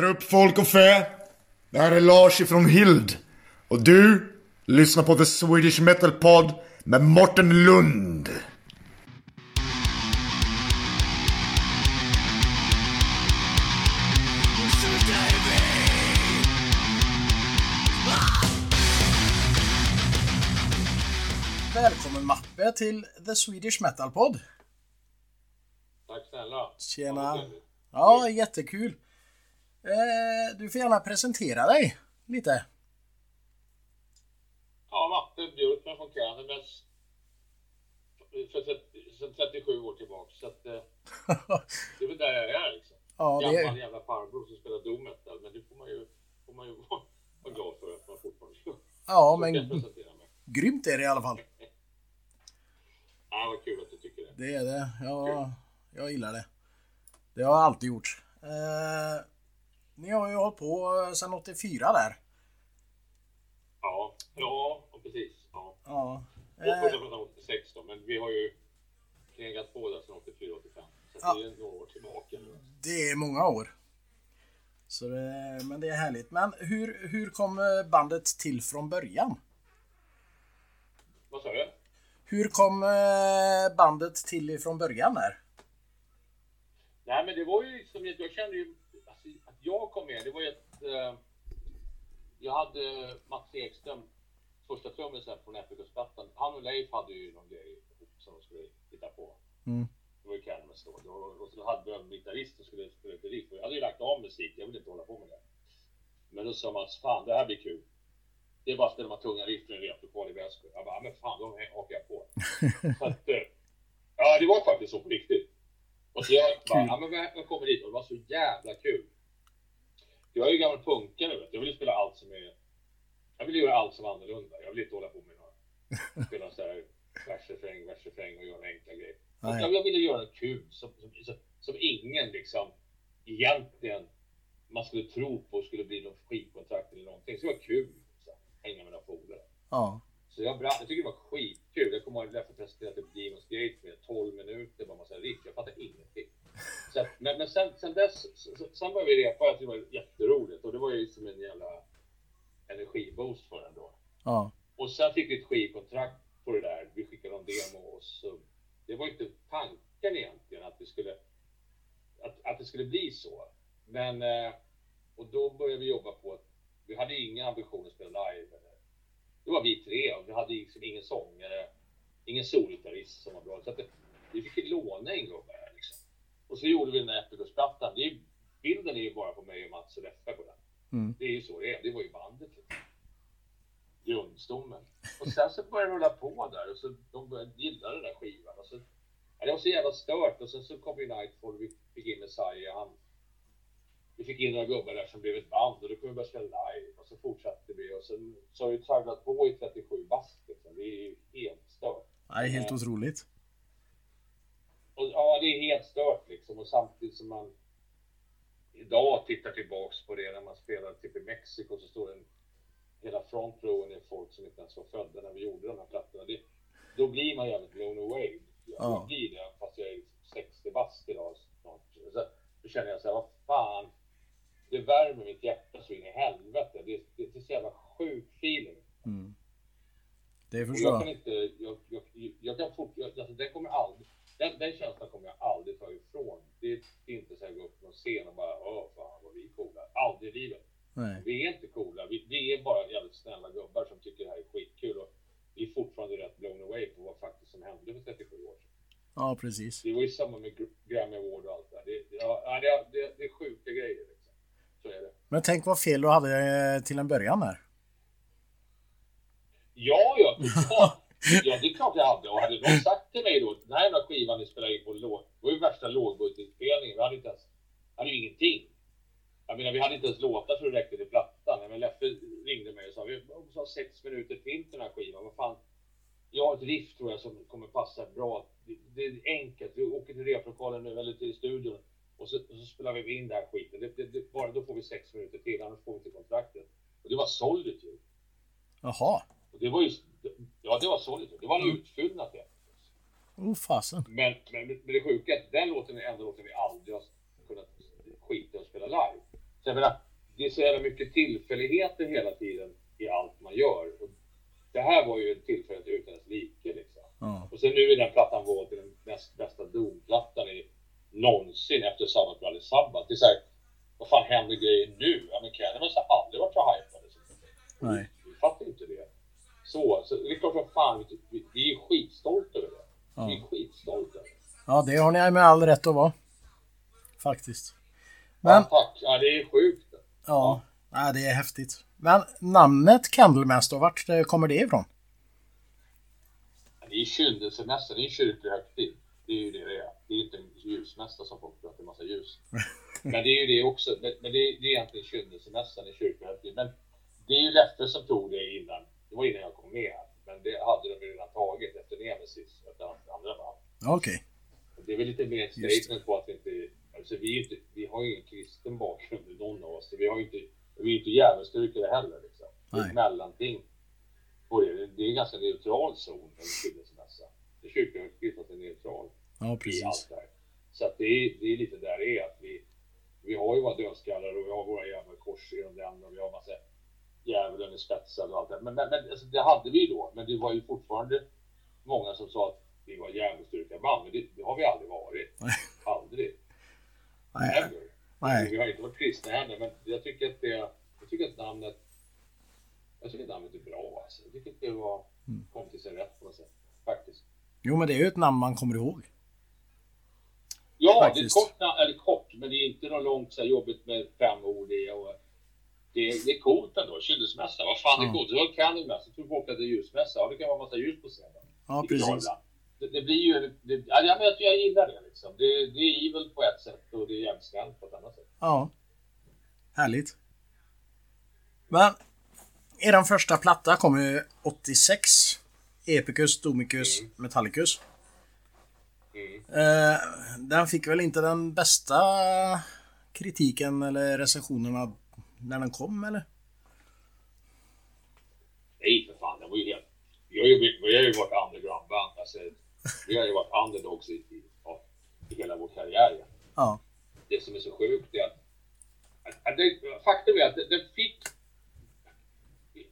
Är upp folk och fä? Det här är Lars ifrån Hild. Och du lyssnar på The Swedish Metal Pod med Morten Lund. Välkommen Mappe till The Swedish Metal Pod. Tack snälla. Tjena. Ja, jättekul. Eh, du får gärna presentera dig lite. Ja, Matte Björkman från Cannabis. Sen 37 år tillbaka. Så att, eh, det är väl där jag är liksom. ja, det Gammal är, jävla farbror som spelar doom metal. Men det får man ju, får man ju vara, glad för att man fortfarande gör. ja, Så jag men grymt är det i alla fall. Ja, vad kul att du tycker det. Det är det. Ja, jag gillar det. Det har jag alltid gjort. Eh, ni har ju hållit på sedan 84 där. Ja, ja och precis. Ja. Ja. Och första Eh, från 86 då. Men vi har ju knegat på där sedan 84-85. Så Ja. det är några år tillbaka det är många år. Så det, men det är härligt. Men hur, hur kom eh, bandet till från början? Vad sa du? Hur kom eh, bandet till från början där? Nej men det var ju liksom, jag kände ju, jag kom med, det var ju att eh, jag hade Mats Ekström, första trummisen från Epicus-plattan, han och Leif hade ju någon grej som de skulle titta på. Mm. Det var ju Cannabis då. Och, så hade de en gitarrist som skulle spela lite riff. Jag hade ju lagt av musik, jag ville inte hålla på med det. Men då sa Mats, fan det här blir kul. Det är bara att ställa de tunga riffen i en replokal i Väsby. Jag bara, men fan de hakar jag på. så att, eh, ja det var faktiskt så på riktigt. Och så jag bara, ja men jag kommer dit och det var så jävla kul. Jag är ju gammal punkare vet. Jag vill spela allt som är... Jag vill göra allt som är annorlunda. Jag vill inte hålla på med några... Spela så här versrefräng, versrefräng och göra enkla grejer. Nej. Jag, jag ville göra något kul som, som, som, ingen liksom egentligen man skulle tro på skulle bli något skitkontrakt eller någonting. Så det var kul. Liksom. Hänga med några polare. Ja. Så jag, brann, jag tycker det var skitkul. Jag kommer ihåg att jag presenterade typ Demons Gate med 12 minuter, bara massa riff. Jag fattade ingenting. Så, men men sen, sen dess, så- så- sen började vi repa. Jag tyckte det var jätteroligt och det var ju som en jävla energiboost för den då. Ja. Och sen skit vi ett skivkontrakt på det där. Vi skickade en demo och så. Det var inte tanken egentligen att det skulle att, att det skulle bli så. Men eh, och då började vi jobba på att vi hade inga ambitioner att spela live. Eller, det var vi tre och vi hade liksom ingen sångare, ingen solgitarrist som var bra. Så att det, vi fick ju låna en gubbe här liksom. Och så gjorde vi den där Epicus-plattan. Det är, bilden är ju bara på mig och Mats och Leffe på den. Mm. Det är ju så det är. Det var ju bandet. Liksom. Grundstommen. Och sen så började det rulla på där och så de började gilla den där skivan. Och så, ja, det var så jävla stört och sen så kom ju Nightfall och vi fick in Messiah. Han, vi fick in några gubbar där som blev ett band och då kunde vi börja spela live och så fortsatte vi och sen så har vi tragglat på i 37 bast liksom. Det är ju helt stört. Det är helt otroligt. Och, ja, det är helt stört liksom. Och samtidigt som man idag tittar tillbaks på det när man spelar typ i Mexiko så står en hela front rowen är folk som inte ens var födda när vi gjorde de här plattorna. Det, då blir man jävligt blown away. Jag Ja. blir det fast jag är 60 bast idag snart. Så, då känner jag så här, vad fan. Det värmer mitt hjärta så in i helvete. Det, det, det är så jävla sjuk feeling. Mm. Det förstår jag kan jag. inte, jag, jag, jag kan fort, jag, alltså den kommer aldrig, den, den känslan kommer jag aldrig ta ifrån. Det, är inte så här gå upp på någon scen och bara, åh fan vad vi är coola. Aldrig i livet. Nej. Vi är inte coola, vi, vi är bara jävligt snälla gubbar som tycker det här är skitkul och vi är fortfarande rätt blown away på vad faktiskt som hände för 37 år sedan. Ja, precis. Det var ju samma med Gr- Grammy Award och allt det där. Det, ja, det, det, det är sjuka grejer liksom. Så är det. Men tänk vad fel du hade eh, till en början där. Ja, ja, ja, det är klart jag hade. Och hade någon sagt till mig då, den här jävla skivan ni spelar in på låg, det var ju värsta lågbudgetspelningen. Vi hade inte ens, hade ju ingenting. Jag menar, vi hade inte ens låtar så det räckte till plattan. Jag menar, Leffe ringde mig och sa, vi har sex minuter till till den här skivan. Vad fan, jag har ett riff tror jag som kommer passa bra. Det, det är enkelt. Vi åker till replokalen nu, eller till studion. Och så, och så spelar vi in den här skiten. Det, det, det, bara då får vi sex minuter till, annars får vi inte kontraktet. Och det var Solitude. Jaha. Och det var ju, ja det var Solitude. Det var en Mm. utfyllnad till. Oh fasen. Men, men, men det sjuka är att den låten är enda låten vi aldrig har kunnat skita och spela live. Så jag menar, det är så jävla mycket tillfälligheter hela tiden i allt man gör. Och det här var ju en tillfällighet utan dess like liksom. Ja. Och sen nu är den plattan vald till den näst bästa domplattan i någonsin efter Sabbath Bloody Sabbath. Det är såhär, vad fan händer grejer nu? Ja men Cannibals har aldrig varit så hypade. Nej. Vi fattar inte det. Så, så det är klart som fan, vi, vi är skitstolta över det. Vi är skitstolta. Ja, det har ni med all rätt att vara. Faktiskt. Men, Ja, tack. Ja, det är sjukt. ja. ja, det är häftigt. Men namnet Candlemaster, vart eh, kommer det ifrån? Det är kyndelsemässa, det är en kyrklig högtid. Det är ju det det är. Det är inte en ljusmässa som folk tror att det är massa ljus. Men det är ju det också. Men men det är, det är egentligen kyndelsemässan i kyrklig högtid. Men det är ju Leffe som tog det innan. Det var innan jag kom med. Men det hade de ju redan tagit efter Nemesis, efter andra band. Okej. Det är väl lite mer Just statement på att vi inte... Alltså vi, inte, vi har ju ingen kristen bakgrund i någon av oss. Vi har ju inte... Vi är inte djävulsdyrkare heller liksom. Det är Nej. ett mellanting. det. Det är en ganska neutral zon, en skilsmässa. Det är fast det är neutral Ja, i allt precis. där. Så att det, är, det är lite där det är. Att vi, vi har ju våra dödskallar och vi har våra jävla kors genom den och vi har massa djävulen i spetsar och allt det. Men, men, men alltså, det hade vi då. Men det var ju fortfarande många som sa att vi var djävulsdyrkarband. Men det, det har vi aldrig varit. Aldrig. Nej. Ever. Nej. Vi har inte varit kristna heller. Men jag tycker att det, jag tycker att namnet jag tycker att namnet är bra alltså. Jag tycker att det var, Mm. kom till sin rätt på något sätt. Faktiskt. Jo, men det är ju ett namn man kommer ihåg. Ja, Faktiskt. det är kort, eller kort, men det är inte något långt så här jobbigt med fem ord i. Och det, det är coolt ändå. Kyldesmässa, vad fan det Ja. är coolt. Det var tror folk att det är ljusmässa. Ja, det kan vara massa ljus på scenen. Ja, precis. Det, det blir ju, det, ja, jag, vet, jag gillar det liksom. Det, det är evil på ett sätt och det är jävligt snällt på ett annat sätt. Ja. Härligt. Men eran första platta kom ju 86. Epicus, Domicus, Mm. Metallicus. Mm. Eh, den fick väl inte den bästa kritiken eller recensionerna när den kom eller? Nej för fan, det var ju helt... Vi har ju, vi har ju varit undergroundband. Alltså, vi har ju varit underdogs i, i, i hela vår karriär. Ja. det som är så sjukt är att, att, att det, faktum är att den den fick,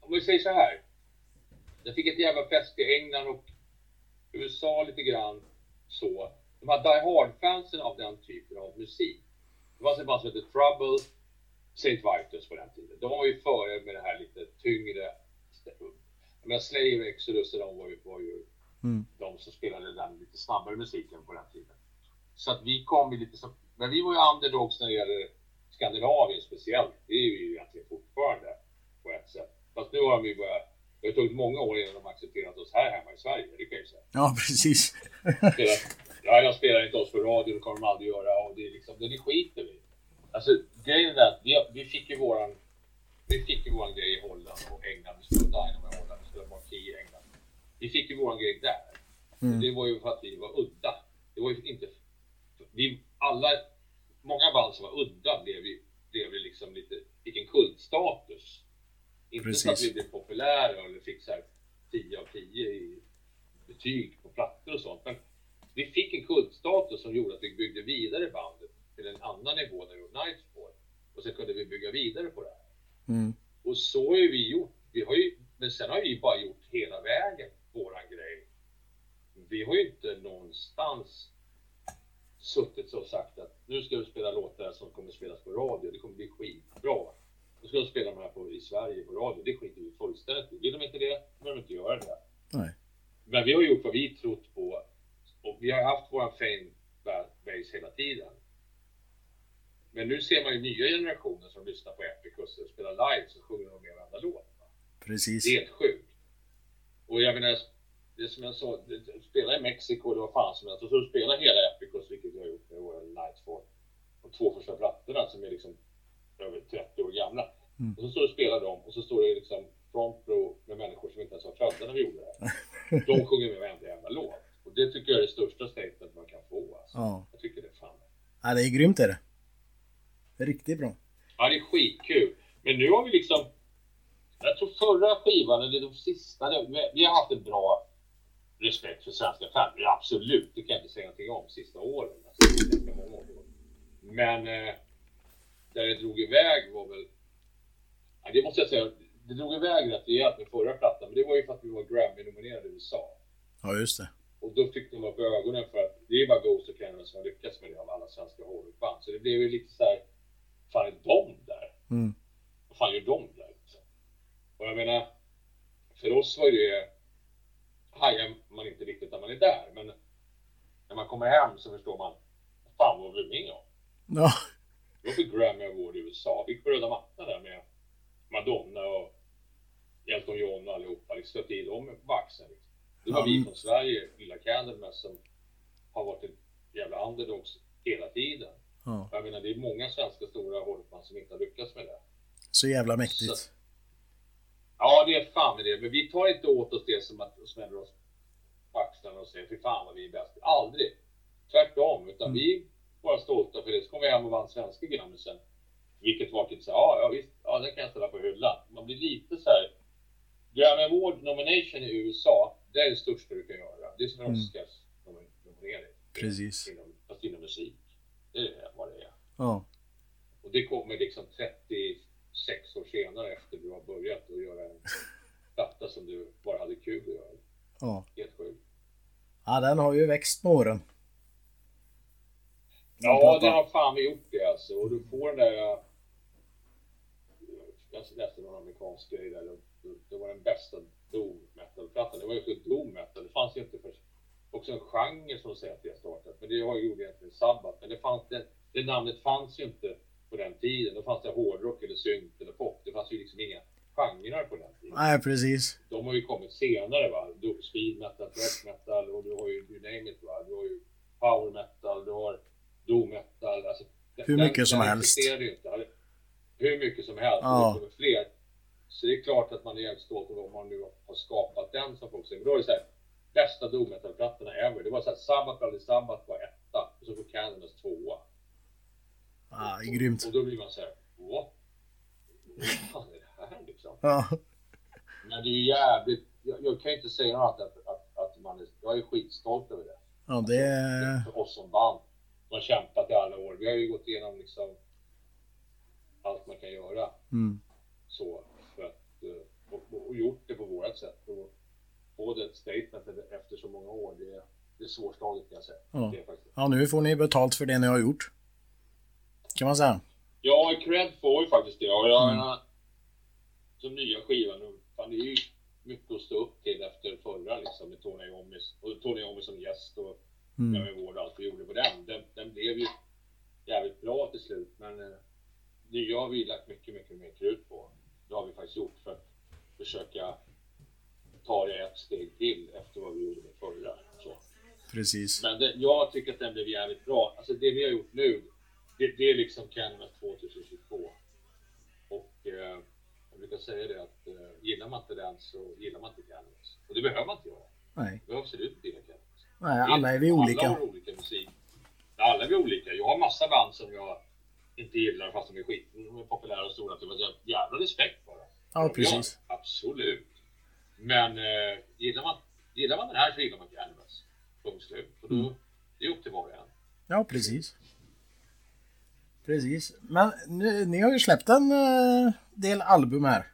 om vi säger så här, den fick ett jävla fäste i England och USA lite grann så. De här Die Hard-fansen av den typen av musik. Det fanns ett band som hette Trouble, Saint Vitus på den tiden. De var ju före med det här lite tyngre. Jag menar Slayer, Exodus och de var ju, var ju Mm. de som spelade den lite snabbare musiken på den tiden. Så att vi kom ju lite som, men vi var ju underdogs när det gäller Skandinavien speciellt. Det är vi ju egentligen fortfarande på ett sätt. Fast nu har vi börjat, det har tagit många år innan de accepterat oss här hemma i Sverige, det kan jag ju säga. Ja, precis. Ja, jag spelar inte oss på radio, det kommer de aldrig göra och det är liksom, det, det skiter vi. Alltså grejen är att vi, vi fick ju våran, vi fick ju våran grej i Holland och England. Vi spelade Dynamo i Holland, vi spelade Marquis i England. Vi fick ju våran grej där. Mm. Det var ju för att vi var udda. Det var ju inte... Vi alla... Många band som var udda blev ju, blev ju liksom lite... Fick en kultstatus. Inte så att Precis. vi blev populära eller fick så här 10 av 10 i betyg på plattor och sånt. Men vi fick en kultstatus som gjorde att vi byggde vidare bandet till en annan nivå när vi gjorde Nightfall. Och sen kunde vi bygga vidare på det här. Mm. Och så har ju vi gjort. Vi har ju, men sen har vi bara gjort hela vägen våran grej. Vi har ju inte någonstans suttit och sagt att nu ska vi spela låtar som kommer spelas på radio. Det kommer bli skitbra. Nu ska de spela de här på, i Sverige på radio. Det skiter vi fullständigt i. Vill de inte det, kommer de inte göra det. Nej. Men vi har gjort vad vi trott på. Och vi har haft våran fame base hela tiden. Men nu ser man ju nya generationer som lyssnar på Epicus och spelar live så sjunger de med varenda låt. va? Precis. Det är helt sjukt. Och jag menar, det som jag sa, spela i Mexiko, det var fan som helst. Och så spela hela Epicus, vilket vi har gjort med våra Nightfall. De två första plattorna som är liksom över 30 år gamla. Mm. Och så står du och spelar dem och så står det liksom front row med människor som inte ens var födda när vi gjorde det här. De sjunger med varenda jävla låt. Och det tycker jag är det största statement man kan få. Alltså. Ja. Jag tycker det är fan. ja, det är grymt är det. Riktigt bra. Ja, det är skitkul. Men nu har vi liksom... Jag tror förra skivan, eller de sista, vi har haft en bra respekt för svenska fans. Ja, absolut, det kan jag inte säga någonting om sista åren. Alltså, många år. Men eh, där det drog iväg var väl... Ja, det måste jag säga, det drog iväg rätt rejält med förra plattan, men det var ju för att vi var Grammy-nominerade i USA. Ja, just det. Och då fick de upp ögonen för att det är bara Ghost och Canada som har lyckats med det av alla svenska hårdrockband. Så det blev ju lite så här, fan är de där? Mm. Vad fan gör de där? Liksom? Och jag menar, för oss var det, hajar man inte riktigt när man är där, men när man kommer hem så förstår man, vad fan var vi med om? Ja, Vi var på Grammy Award i USA, vi gick på röda mattan där med Madonna och Elton John och allihopa, liksom stötte i dem på axeln. Liksom. Det var Ja, vi från Sverige, lilla Candlemass, som har varit en jävla underdogs hela tiden. Ja. Jag menar, det är många svenska stora hårdrockband som inte har lyckats med det. Så jävla mäktigt. Så- Ja, det är fan med det. Men vi tar inte åt oss det som att smäller oss på axlarna och säger fy fan vad vi är bäst. Aldrig. Tvärtom. Utan vi är bara stolta för det. Så kom vi hem och vann svenska Grammisen. Vilket var typ så här, ja, ja visst, ja det kan jag ställa på hyllan. Man blir lite så här. Grammy Award nomination i USA, det är det största du kan göra. Det är som en Mm. Oscars nom- nominering. Precis. Inom, fast inom musik. Är vad det är. Ja. Och det kommer liksom 36 år senare efter du har börjat att göra en platta som du bara hade kul att göra. ja. Helt sjukt. Ja, den har ju växt med åren. Ja, det har fan vi gjort det alltså. Och du får den där... äh, Jag läste någon amerikansk grej där. Det, var den bästa doom metal-plattan. Det var ju så doom metal. Det fanns ju inte för... Också en genre som säger att det har startat. Men det har ju egentligen Sabbath. Men det fanns det, det namnet fanns ju inte på den tiden. Då fanns det hårdrock eller synt eller pop. Det fanns ju liksom inga genrer på den tiden. Nej, precis. de har ju kommit senare va. Du- Speed metal, thrash metal och du har ju you name it va. Du har ju power metal, du har doom metal. Alltså, Hur mycket som helst. existerar ju inte. Hur mycket som helst. Ja. Det kommer fler. Så det är klart att man är jävligt stolt över om man nu har skapat den som folk säger. Men då är det så här, bästa doom metal-plattorna ever. Det var så här, Sabbath, Bloody Sabbath var etta och så får Candlemass tvåa. Ja, det är grymt. Och då blir man så här, what? Vad fan är det här liksom? Ja. Men det är jävligt, jag, jag kan ju inte säga något annat att, att, att man är, jag är skitstolt över det. Ja, det är... För oss som band. som har kämpat i alla år. Vi har ju gått igenom liksom allt man kan göra. Mm. Så, för att, eh, och, och, gjort det på vårat sätt. Och få det statement efter så många år, det, det är svårslaget kan jag säga. Ja. Ja, nu får ni betalt för det ni har gjort. Kan man säga. Ja, cred får ju faktiskt det. Och jag Mm. som nya skivan, fan, det är ju mycket att stå upp till efter förra liksom med Tony Iommi och Tony Iommi som gäst och Mm. jag med vård och allt vi gjorde på den. den. Den blev ju jävligt bra till slut, men eh, nya har vi lagt mycket, mycket mer krut på. Det har vi faktiskt gjort för att försöka ta det ett steg till efter vad vi gjorde med förra. Så. Precis. Men det, jag tycker att den blev jävligt bra. Alltså det vi har gjort nu, det, det är liksom Canvas 2022. Och eh, jag brukar säga det att eh, gillar man inte den så gillar man inte Canvas. Och det behöver man inte göra. Nej. Det behöver absolut inte gilla Canvas. Nej, alla är vi Alla olika. har olika musik. Alla är vi olika. Jag har massa band som jag inte gillar fast de är skit de är populära och stora. Jag har jävla respekt för dem. Ja, precis. Ja, absolut. Men eh, gillar, man, gillar man den här så gillar man Canvas. Punkt slut. Och då, Mm. det är upp till var och en. Ja, precis. Precis. Men nu, ni har ju släppt en eh, del album här.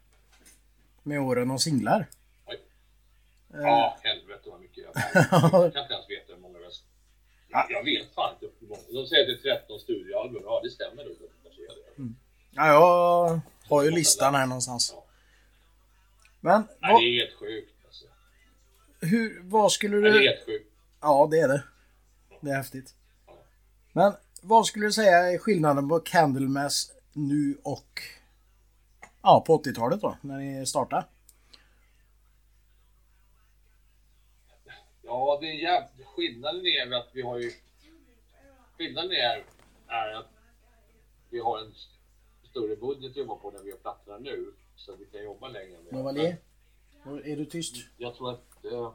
Med åren och singlar. Oj. Eh, Ja, helvete vad mycket jag Jag kan inte ens veta hur många röst. Ja, jag vet fan inte hur många. De säger att det är 13 studioalbum. Ja, det stämmer nog. Det. Ja, jag har ju listan här någonstans. Ja. Men Nej, vad, det är helt sjukt alltså. hur, vad skulle Nej, det är du... helt sjukt. Ja, det är det. Det är häftigt. Men vad skulle du säga är skillnaden på Candlemass nu och ja, på 80-talet då, när ni startade? Ja, det är jävligt... Skillnaden är att vi har ju... Skillnaden är, är att vi har en större budget att jobba på när vi har plattorna nu. Så vi kan jobba längre med Novali? Är du tyst? Jag tror att... Eh,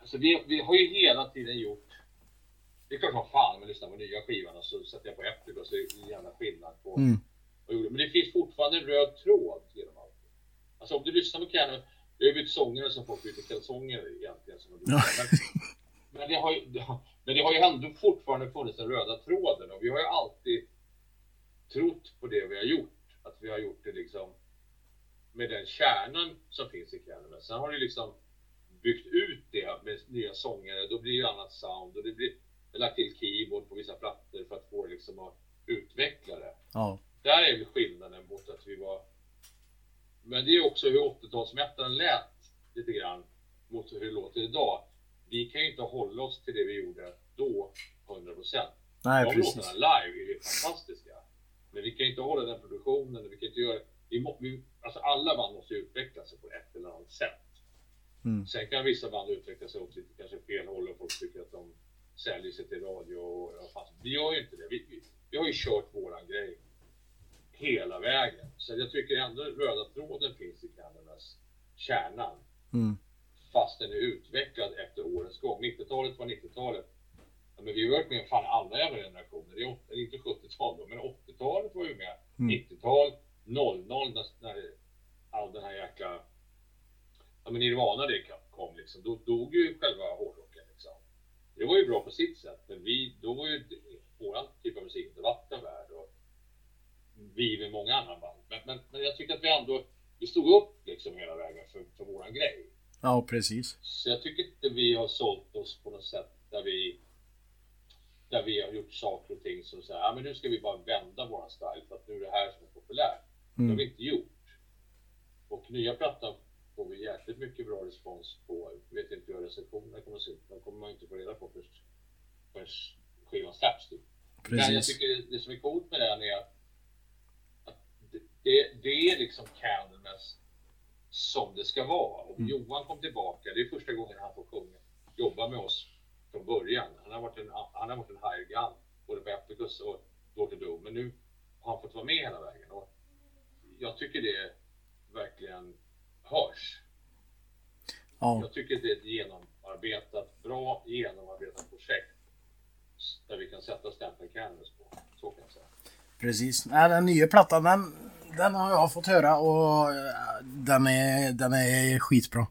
alltså vi, vi har ju hela tiden gjort... Det är klart som fan om man lyssnar på nya skivan och så sätter jag på Epic och så är det en jävla skillnad på Mm. jag. Men det finns fortfarande en röd tråd genom allt. Alltså om du lyssnar på Canon, det har ju bytt sångare som folk byter kalsonger egentligen. Som men, men, det har ju, men det har ju ändå fortfarande funnits den röda tråden och vi har ju alltid trott på det vi har gjort. Att vi har gjort det liksom med den kärnan som finns i Candlemass. Sen har det liksom byggt ut det med nya sångare. Då blir det annat sound och det blir lagt till keyboard på vissa plattor för att få liksom att utveckla det. Ja. Där är väl skillnaden mot att vi var... Men det är också hur 80-talsmättaren lät lite grann mot hur det låter idag. Vi kan ju inte hålla oss till det vi gjorde då 100 procent. Nej, De precis. låtarna live är ju fantastiska. Men vi kan inte hålla den produktionen, vi kan inte göra... Vi må, vi, alltså alla band måste ju utveckla sig på ett eller annat sätt. Mm. Sen kan vissa band utveckla sig åt lite kanske fel håll och folk tycker att de säljer sig till radio och ja, fan, Vi gör ju inte det. Vi, vi, vi har ju kört våran grej hela vägen. Så jag tycker ändå röda tråden finns i Canadas kärnan. Mm. Fast den är utvecklad efter årens gång. 90-talet var 90-talet. Ja, men vi har varit med fan alla jävla generationer. Det är, åt- inte 70-tal då, men 80-talet var ju med. Mm. 90-tal, 00 när, när all den här jäkla... Ja men Nirvana det kom liksom. Då dog ju själva hårdrocken. Det var ju bra på sitt sätt. Men vi, då var ju våran typ av musik inte vattenvärd. Och vi med många andra band. Men, men, men jag tycker att vi ändå... Vi stod upp liksom hela vägen för, för våran grej. Ja, precis. Så jag tycker inte vi har sålt oss på något sätt där vi där vi har gjort saker och ting som säger, ja men nu ska vi bara vända våran style för att nu är det här som är populärt. Det har Mm. vi inte gjort. Och nya plattan får vi jäkligt mycket bra respons på. Vet inte hur recensionerna kommer att se ut. De kommer man inte få reda på först förrän skivan släpps. Typ. Men jag tycker det som är coolt med den är att det, det, det är liksom Candlemass som det ska vara. Och Mm. Johan kom tillbaka, det är första gången han får sjunga, jobba med oss från början. Han har varit en, han har varit en high gun, både på Epicus och to Doom. Men nu har han fått vara med hela vägen. Och jag tycker det verkligen hörs. Ja, Jag tycker det är ett genomarbetat, bra genomarbetat projekt. Där vi kan sätta stämpeln Canvas på. Så kan jag säga. precis. Nej, den nya plattan, den, den har jag fått höra och eh, den är, den är skitbra.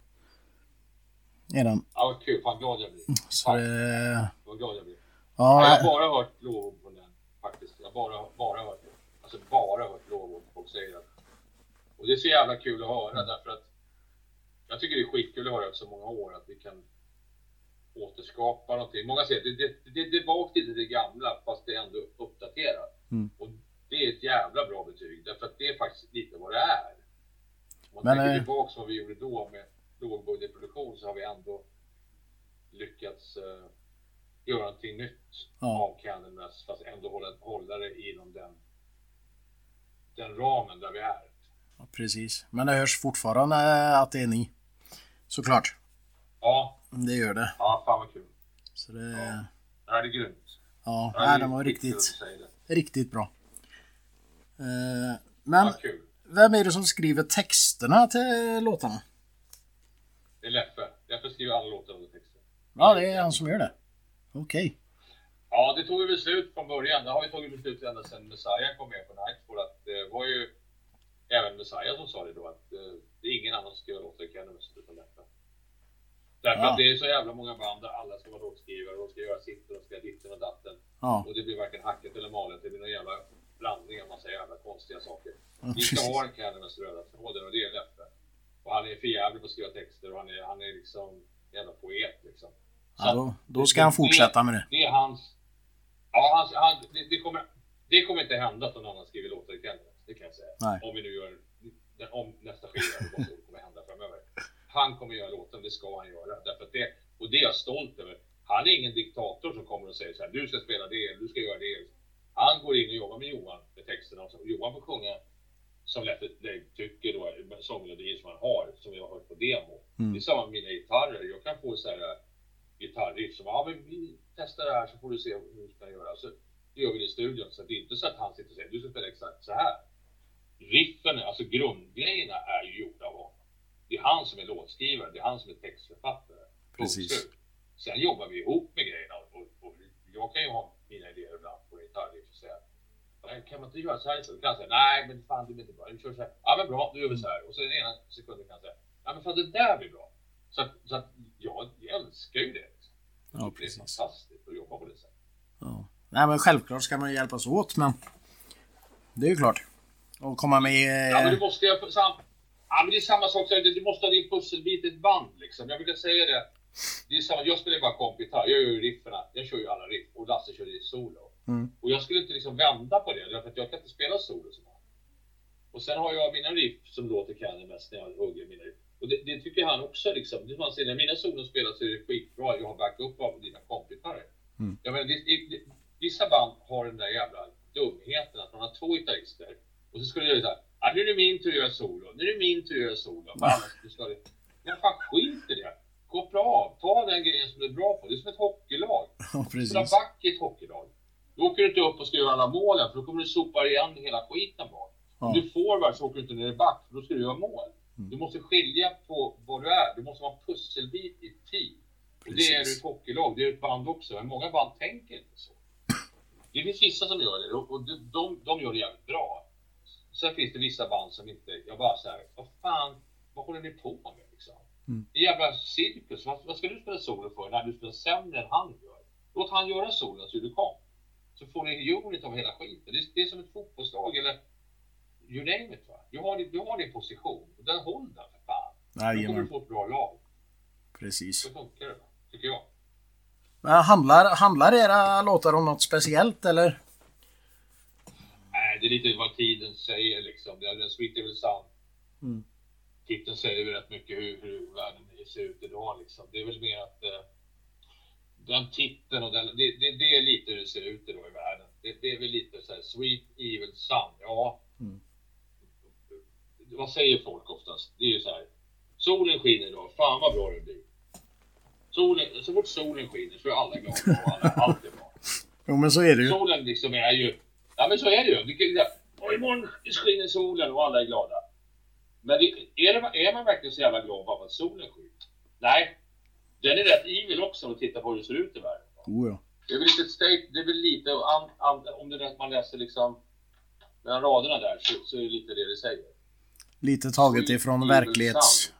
Är den. Ja, vad kul. Fan glad jag blir. Så Fan, det, vad glad jag blir. Ja, jag har bara hört lovord på den faktiskt. Jag har bara, bara hört Alltså bara hört lovord. Folk säger att... Och det är så jävla kul att höra därför att jag tycker det är skitkul att höra efter så många år att vi kan återskapa någonting. Många säger att det, det, det, det bak till det gamla fast det är ändå uppdaterat. Mm. Och det är ett jävla bra betyg därför att det är faktiskt lite vad det är. Om man Men, tänker eh, tillbaka vad vi gjorde då med lågbudgetproduktion så har vi ändå lyckats eh, göra någonting nytt Ja. av Candlemass fast ändå hålla, hålla det inom den, den ramen där vi är. ja, precis. Men det hörs fortfarande eh, att det är ni. Såklart. Ja, Det gör det. ja fan vad kul. Så det, Ja. Det här är grymt. ja, det är den var riktigt, riktigt bra. Eh, Men Ja, vem är det som skriver texterna till låtarna? Det är Leffe. Leffe skriver alla låtar under texten. Ja, det är han som gör det. Okej. Ja, det tog vi beslut från början. Det har vi tagit beslut ända sedan Messiah kom med på Nightfall. Att det var ju även Messiah som sa det då att eh, det är ingen annan som ska göra låtar i Cannabis utan Leffe. Därför Ja. att det är så jävla många band där alla ska vara låtskrivare och de ska göra sitt och de ska ditten och datten. Ja, Och det blir varken hacket eller malet. Det blir någon jävla blandning av massa jävla konstiga saker. ja, Vi ska ha en Cannabis röda tråden och det är Leffe. Och han är förjävlig på att skriva texter och han är, han är liksom en jävla poet liksom. Så Ja, då, då ska han fortsätta med det. det är hans... Ja, hans, han, det, det, kommer, det kommer inte hända att någon annan skriver låtar i Candlemass. Det kan jag säga. Nej. Om vi nu gör... Om nästa skiva eller vad som kommer hända framöver. Han kommer göra låten, det ska han göra. Därför att det, och det är jag stolt över. Han är ingen diktator som kommer och säger så här, du ska spela det, du ska göra det. Han går in och jobbar med Johan med texterna. Och så- Johan får sjunga som Leffe Dave tycker då, sångmelodier som han har, som jag har hört på demo. Mm. Det är samma med mina gitarrer. Jag kan få så här äh, gitarriff som, ja men vi testar det här så får du se hur du kan göra. Så det gör vi det i studion. Så det är inte så att han sitter och säger, du ska spela exakt så här. Riffen, alltså grundgrejerna är ju gjorda av honom. Det är han som är låtskrivare, det är han som är textförfattare. Precis. Sen jobbar vi ihop med grejerna och, och, jag kan ju ha mina idéer ibland på gitarriff och säga "Nej, kan man inte göra så här istället? Kan jag säga nej men fan det blir inte bra. Vi kör så här. Ja men bra, då gör vi så här. Och så den ena sekunden kan jag säga ja men fan det där blir bra. Så att, så att jag älskar ju det. Ja, det är precis. fantastiskt att jobba på det sättet. Ja. Nej, men självklart ska man hjälpas åt, men Det är ju klart. Och komma med i... Ja, men eh, du måste ju... Sam... Ja, men det är samma sak. Du måste ha din pusselbit i ett band liksom. Jag brukar säga det. Det är samma, jag spelar ju bara kompgitarr. Jag gör ju rifferna. Jag kör ju alla riff. Och Lasse kör i solo. Mm. Och jag skulle inte liksom vända på det. Därför att jag kan inte spela solo som han. Och sen har jag mina riff som låter Kenny mest när jag hugger mina riff. Och det, det tycker han också liksom. Det han säger, när mina solon spelas så är det skitbra. Jag har backup av dina kompgitarrer. Mm. Jag menar, det, det, vissa band har den där jävla dumheten att man har två gitarrister. Och så skulle jag göra såhär, ah, nu är det min tur att göra solo. Nu är det min tur att göra solo. För annars så ska det... Men fan skit i det. Koppla av. Ta den grejen som du är bra på. Det är som ett hockeylag. Ja, Spela precis. back i ett hockeylag. Då åker du inte upp och ska göra alla målen för då kommer du sopa igen hela skiten bak. Ja. Om du är forward så åker du inte ner i back för då ska du göra mål. Mm. Du måste skilja på vad du är. Du måste vara en pusselbit i ett team. Och det är du ett hockeylag, det är ett band också. Men många band tänker inte så. Det finns vissa som gör det och och de, de, de gör det jävligt bra. Sen finns det vissa band som inte, jag bara såhär, vad fan, vad håller ni på med liksom? Mm. Det jävla cirkus, vad, vad ska du spela solo för när du spelar sämre än han gör? Låt han göra solen så du kom. Så får ni unit av hela skiten. Det är, det är som ett fotbollslag eller you name it va. Du har, din- du har din position den håll den för fan. Då kommer du få ett bra lag. Precis. Så funkar det va, tycker jag. Men handlar, handlar era låtar om något speciellt eller? Det är lite vad tiden säger liksom. Det är den Sweet Evil Sound. Mm. Titeln säger väl rätt mycket hur, hur världen ser ut idag liksom. Det är väl mer att eh, den titeln och den, det, det, det är lite hur det ser ut idag i världen. Det, det är väl lite så här Sweet Evil Sound. Ja. Mm. Vad säger folk oftast? Det är ju så här. Solen skiner idag. Fan vad bra det blir. Solen, så fort solen skiner så är alla glada och alla, allt är bra. Jo men så är det ju. Solen liksom är ju... Ja men så är det ju. Det kan- Och imorgon skiner solen och alla är glada. Men det, är, det, är man verkligen så jävla glad bara för att solen skiner? Nej. Den är rätt evil också om du tittar på hur det ser ut i världen. Oh, ja. Det är väl lite state, det är väl lite, an, an, om det är att man läser liksom mellan raderna där så, så är det lite det det säger. Lite taget ifrån verklighets...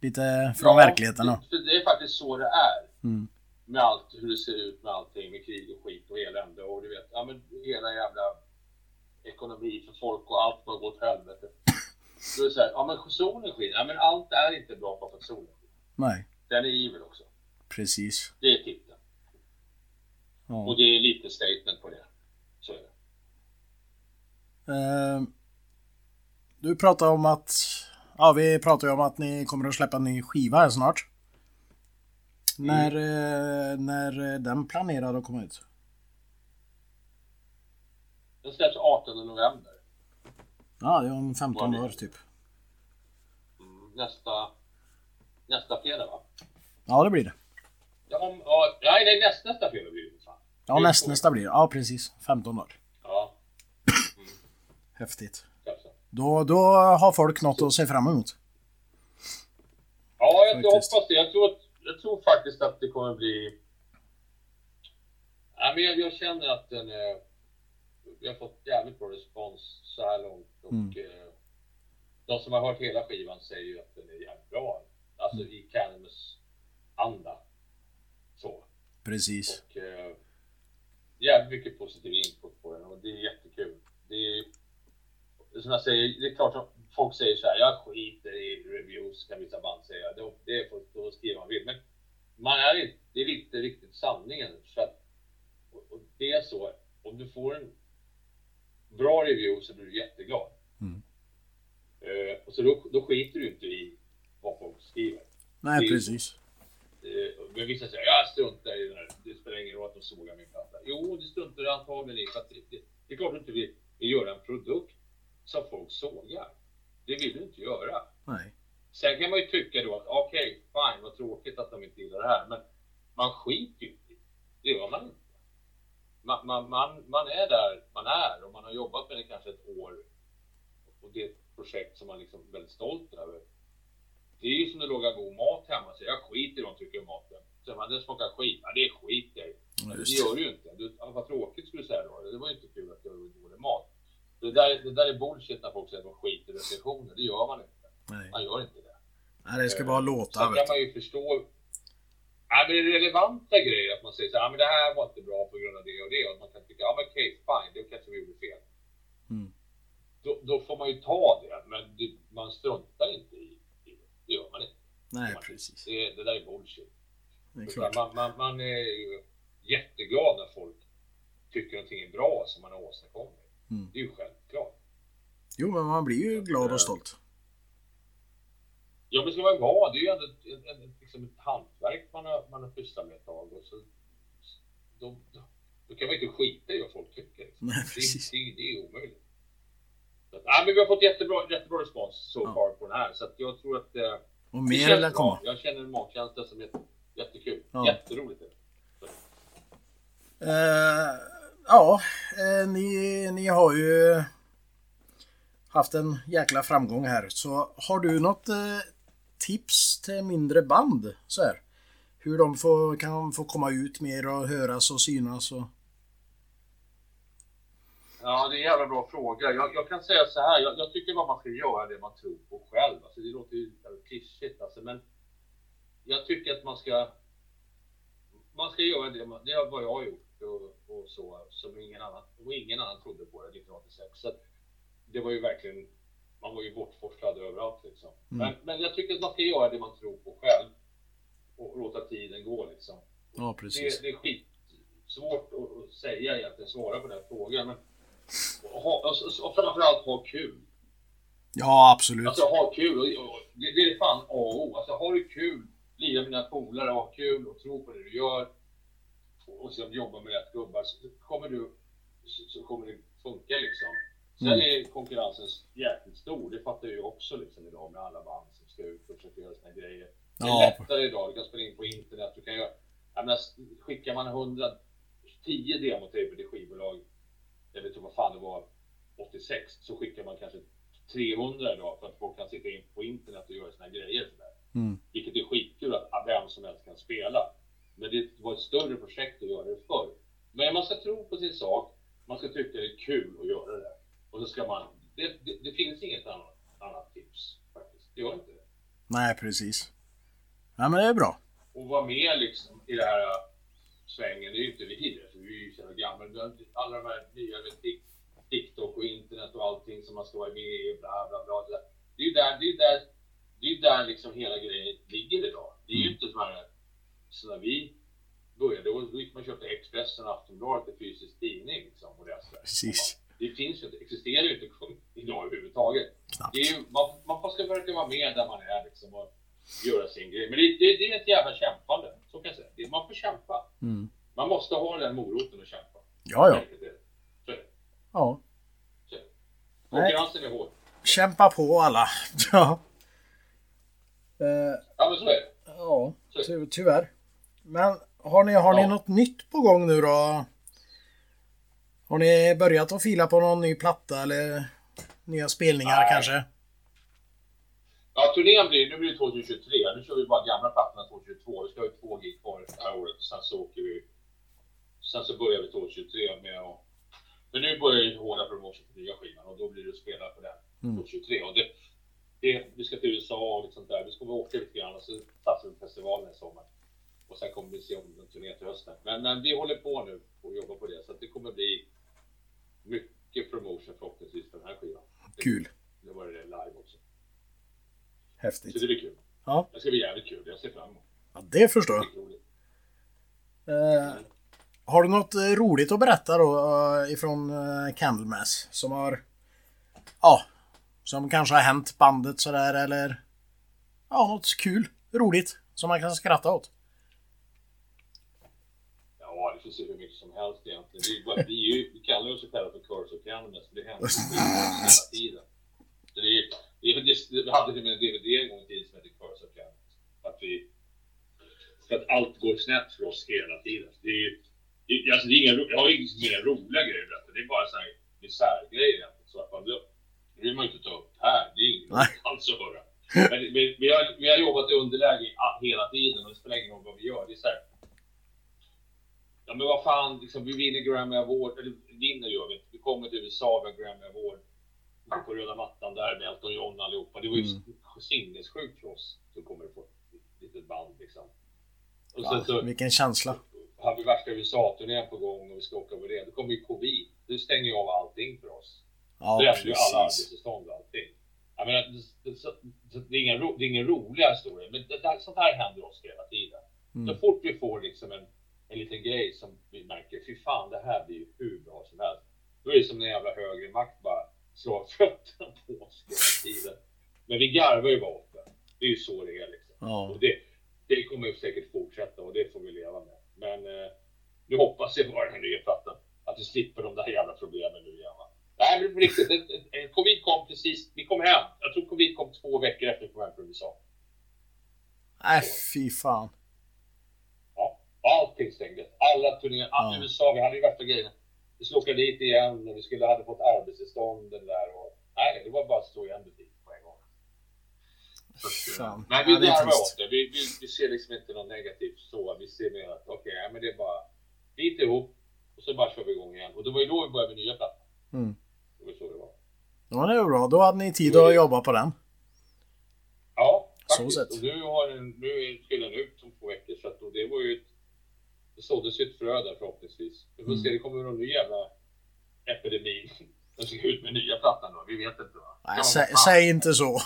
Lite från verkligheten då. Det, det är faktiskt så det är. Mm. Med allt hur det ser ut med allting med krig och skit och elände och du vet, ja men hela jävla ekonomi för folk och allt bara går åt helvete. Då är det så här, ja men solen skiner, ja men allt är inte bra bara för att solen skiner. Nej, Den är evil också. precis. Det är titeln. Ja. Och det är lite statement på det. Så är det. Eh, du pratade om att... Ja, vi pratade ju om att ni kommer att släppa en ny skiva här snart. När, eh, när är den planerad att komma ut? Den släpps 18 november. Ja, det är om 15 år typ. Mm, nästa, nästa fredag va? Ja, det blir det. Ja, om, ja, nej, nej nästa, nästa fredag blir det fan. Ja, näst, nästa blir det. Ja, precis. 15 år. Ja, Häftigt. kanske. Då, då har folk något att se fram emot. Ja, jag, hoppas det. Jag tror, att, jag tror faktiskt att det kommer bli... Ja, men jag, jag känner att den är... Vi har fått jävligt bra respons så här långt och Mm. eh, de som har hört hela skivan säger ju att den är jävligt bra. Alltså Mm. i Canimus anda. Så. Precis. Och eh, jävligt mycket positiv input på den och det är jättekul. Det är, som jag säger, det är klart att folk säger så här, jag skiter i reviews kan vissa band säga. Det, det för att skriva man vill. Men man är inte, det är inte riktigt sanningen. Så att, och, och det är så, om du får en bra review så blir du jätteglad. Mm. Eh, och så då, då skiter du inte i vad folk skriver. Nej, Det precis. Eh, Men vissa säger jag struntar i det här. Det spelar ingen roll att de sågar min platta. Jo, det struntar du antagligen i. För att det, det, det är klart du inte vill, vill göra en produkt som folk sågar. Det vill du inte göra. Nej. Sen kan man ju tycka då att okej, fine, vad tråkigt att de inte gillar det här. Men man skiter ju inte det. Gör man inte. Man, man, man, man är där man är och man har jobbat med det kanske ett år. Och det är ett projekt som man liksom är väldigt stolt över. Det är ju som att laga god mat hemma. Så jag skiter i vad de tycker om maten. Så man, det smakar skit. Ja, det skiter jag i. Det gör du ju inte. Du, ja, vad tråkigt skulle du säga då. Det var ju inte kul att det var dålig mat. Det där, det där är bullshit när folk säger att de skiter i recensioner. Det gör man inte. Nej. Man gör inte det. Nej, det ska bara låta. Sen kan man ju förstå ja, men det är relevanta grejer. Att man säger så här, ja, men det här var inte bra på grund av det och det. Och man kan tycka, ja men okej, fine, det kanske vi gjorde fel. då får man ju ta det, men det, man struntar inte i, i det. Det gör man inte. Nej, Man- precis. Det, det där är bullshit. Det är klart. Man, man, man är ju jätteglad när folk tycker någonting är bra som man har åstadkommit. Mm. Det är ju självklart. Jo, men man blir ju glad och stolt. Ja, men ska man vara, det är ju ändå ett, ett, ett, liksom ett hantverk man har, man har pysslat med ett tag. Och så, då, då, då kan man inte skita i vad folk tycker. Liksom. Nej, Det, precis. det, det är omöjligt. Så att, nej, men vi har fått jättebra, jättebra respons so Ja. far på den här. Så att jag tror att eh, Och det mer bra. komma. Jag känner en magkänsla som är jättekul. Ja. Jätteroligt. är det. Eh, ja, eh, ni, ni har ju haft en jäkla framgång här. Så har du något eh, tips till mindre band? Så här? Hur de får, kan få komma ut mer och höras och synas och... Ja, det är en jävla bra fråga. Jag, jag kan säga så här, jag, jag tycker bara man ska göra det man tror på själv. Alltså, det låter ju klyschigt alltså, men jag tycker att man ska man ska göra det, man, det är vad jag har gjort och, och så, som ingen annan, och ingen annan trodde på det 1986. Så det var ju verkligen, man var ju bortforslad överallt liksom. Men, men jag tycker att man ska göra det man tror på själv och låta tiden gå liksom. Ja, Det, det är skitsvårt att, att säga egentligen, svara på den här frågan. Men, och, ha, och, och framförallt ha kul. Ja, absolut. Alltså ha kul. Det, det är fan A och O. Alltså har du kul, lira med dina polare, ha kul och tro på det du gör. Och, sen jobba med rätt gubbar. Så kommer du, så, så kommer det funka liksom. Sen Mm. är konkurrensen jäkligt stor. Det fattar jag ju också liksom idag med alla band som ska ut och försöka göra sina grejer. Det är Ja. lättare idag. Du kan spela in på internet. Du kan göra... Jag menar, skickar man 110 demo till skivbolag, jag vet inte vad fan det var, 86, så skickar man kanske 300 idag för att folk kan sitta in på internet och göra sina grejer. Sådär. Mm. Vilket är skitkul att vem som helst kan spela. Men det var ett större projekt att göra det förr. Men man ska tro på sin sak, man ska tycka det är kul att göra det. Och så ska man... Det, det, det finns inget annat, annat tips faktiskt. Det gör inte det. Nej, precis. Ja, men det är bra. och vara med liksom i det här äh, svängen. Det är ju inte vi det, för vi är ju så gamla. Alla de här nya med Tik- TikTok och internet och allting som man ska vara med i, bla bla bla. Det är ju där, det är där, det är där liksom hela grejen ligger idag. Det är ju inte så här, så när vi började, då gick man och köpte Expressen och Aftonbladet, en fysisk tidning liksom. Och där. Precis. det finns ju inte, existerar ju inte idag överhuvudtaget. Knappt. Det är ju, man, man ska försöka vara med där man är liksom och göra sin grej. Men det, det, det är ett jävla kämpande, så kan jag säga. Det- Man får kämpa. Mm. Man måste ha den moroten att kämpa. Ja, ja. Så är det. Ja. Så är det. Konkurrensen är hård. Kämpa på alla. Ja. Eh, Ja, men så är det. ja, ty tyvärr. Men har ni, har ni Ja. något nytt på gång nu då? Har ni börjat att fila på någon ny platta eller nya spelningar Nej. kanske? Ja, turnén blir, nu blir det 2023. Nu kör vi bara gamla plattorna 2022. Vi ska ha två gig kvar det här året. Sen så åker vi... Sen så börjar vi 2023 med att... Men nu börjar ju hårda promotion på nya skivan och då blir det att spela på den Mm. 2023. Och det, det, vi ska till USA och lite sånt där. Vi ska åka lite grann och så satsar vi på festivalen i sommar. Och sen kommer vi se om en turné till hösten. Men, men vi håller på nu och jobbar på det. Så att det kommer bli mycket promotion förhoppningsvis för den här skivan. Kul. Nu var det live också. Så Häftigt. det blir kul. Ja. Det ska bli jävligt kul. Jag ser fram emot Ja, det förstår jag. Eh, har du något eh, roligt att berätta då eh, ifrån eh, Candlemass som har... Ja, som kanske har hänt bandet sådär eller... Ja, något kul, roligt som man kan skratta åt. Hur mycket som helst egentligen. Vi, bara, vi, ju, vi kallar oss själva för Curse of Cannabis, för det händer ju hela tiden. Så det vi hade till och med en DVD en gång i tiden som hette Curse of Cannabis. Att vi, för att allt går snett för oss hela tiden. Det är, det, alltså det är inga, jag har inga mer roliga grejer att berätta. Det är bara så här misärgrejer egentligen. Så att man, det vill man ju inte ta upp här. Det är inget alls att höra. Men vi, vi, har, vi har jobbat i underläge hela tiden och det spelar ingen roll vad vi gör. Det är så här, Ja men vad fan, liksom, vi vinner Grammy Award, eller vinner gör vi inte. Vi kommer till USA, har Grammy Award. På röda mattan där med Elton John allihopa. Det var ju Mm. sinnessjukt för oss som kommer få ett litet band liksom. Och Ja, sen så vilken känsla. har vi värsta USA-turnén på gång och vi ska åka på det. Då kommer ju covid. Det stänger ju av allting för oss. Ja, Brände ju alla precis. arbetstillstånd och allting. Jag menar, det, det, det, är ingen, ro- det är ingen roliga historia, men det, där, sånt här händer oss hela tiden. Mm. Så fort vi får liksom en, en liten grej som vi märker, fy fan det här blir ju hur bra som helst. Då är det som en jävla högre makt bara slår fötterna på oss hela tiden. Men vi garvar ju bara åt det. Det är ju så det är liksom. Ja. Och det, det kommer ju säkert fortsätta och det får vi leva med. Men eh, nu hoppas jag bara den här nya plattan, att vi slipper de där jävla problemen nu igen. va. Nej men riktigt, det- det- covid kom precis, vi kom hem. Jag tror covid kom två veckor efter vi kom hem från USA. Nej, fy fan. Allting stängdes. Alla turnéer, all, Ja. USA, vi hade ju värsta grejerna. Vi skulle åka dit igen och vi skulle hade fått arbetstillstånd där och nej, det var bara att slå igen butiken på en gång. Så. Nej, vi Ja, trist. åt det. Vi, vi, vi ser liksom inte något negativt så. Vi ser mer att okej, ja, men det är bara bit ihop och så bara kör vi igång igen. Och det var ju då vi började med nya plattan. Mm. Det var så det var. Ja, det är bra. Då hade ni tid att jobba på den. Ja, Så faktiskt. sett. Och nu, har den, nu är spelar den ut om två veckor så att, det var ju såddes ju ett frö där förhoppningsvis. Vi får Mm. se, det kommer någon ny jävla epidemi. Den ska ut med nya plattan då. Vi vet inte va? Nej, sä, säg inte så.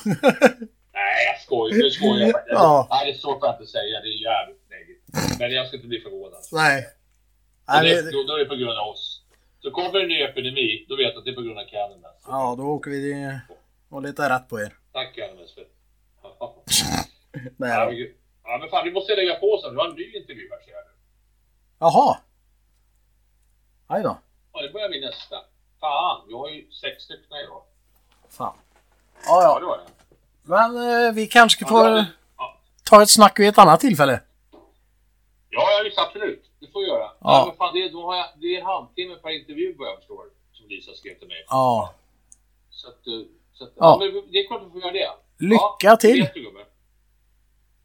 Nej, jag skojar. Nu skojar jag. Ja. Nej, det är så får jag inte säga. Det är jävligt negativt. Men jag ska inte bli förvånad. Nej. Nej, det, vi, då, då är det på grund av oss. Så kommer en ny epidemi, då vet jag att det är på grund av Cannabis. ja, då åker vi och letar rätt på er. Tack Cannabis för Nej, ja, men gud. ja, men fan, vi måste lägga på sen. Vi har en ny intervju här ser jag. Jaha. Aj då. Ja, det börjar min nästa. Fan, vi har ju sex stycken idag. Fan. Ja, Ja, ja. det var det. Men eh, vi kanske ska Ja, ja. ta ett snack vid ett annat tillfälle. Ja, ja visst absolut. Det får vi göra. Ja. Men fan, det, är- då har jag, det är halvtimme per intervju vad jag förstår. Som Lisa skrev till mig. Ja. Så att, eh, så att, Ja. men det är klart vi får göra det. Lycka till. det du.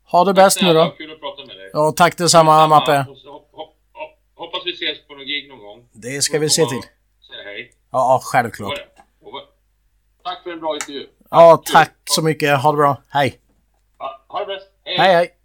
Ha det bäst nu då. Kul att prata med dig. Ja, tack detsamma Mappe. Och så hop, hop, hop, hoppas vi ses på någon gig någon gång. Det ska vi se till. Säga hej. Ja, självklart. Tack för en bra intervju. Ja, tack så mycket. Ha det bra. Hej. Ha det bäst. Hej. Hej, hej.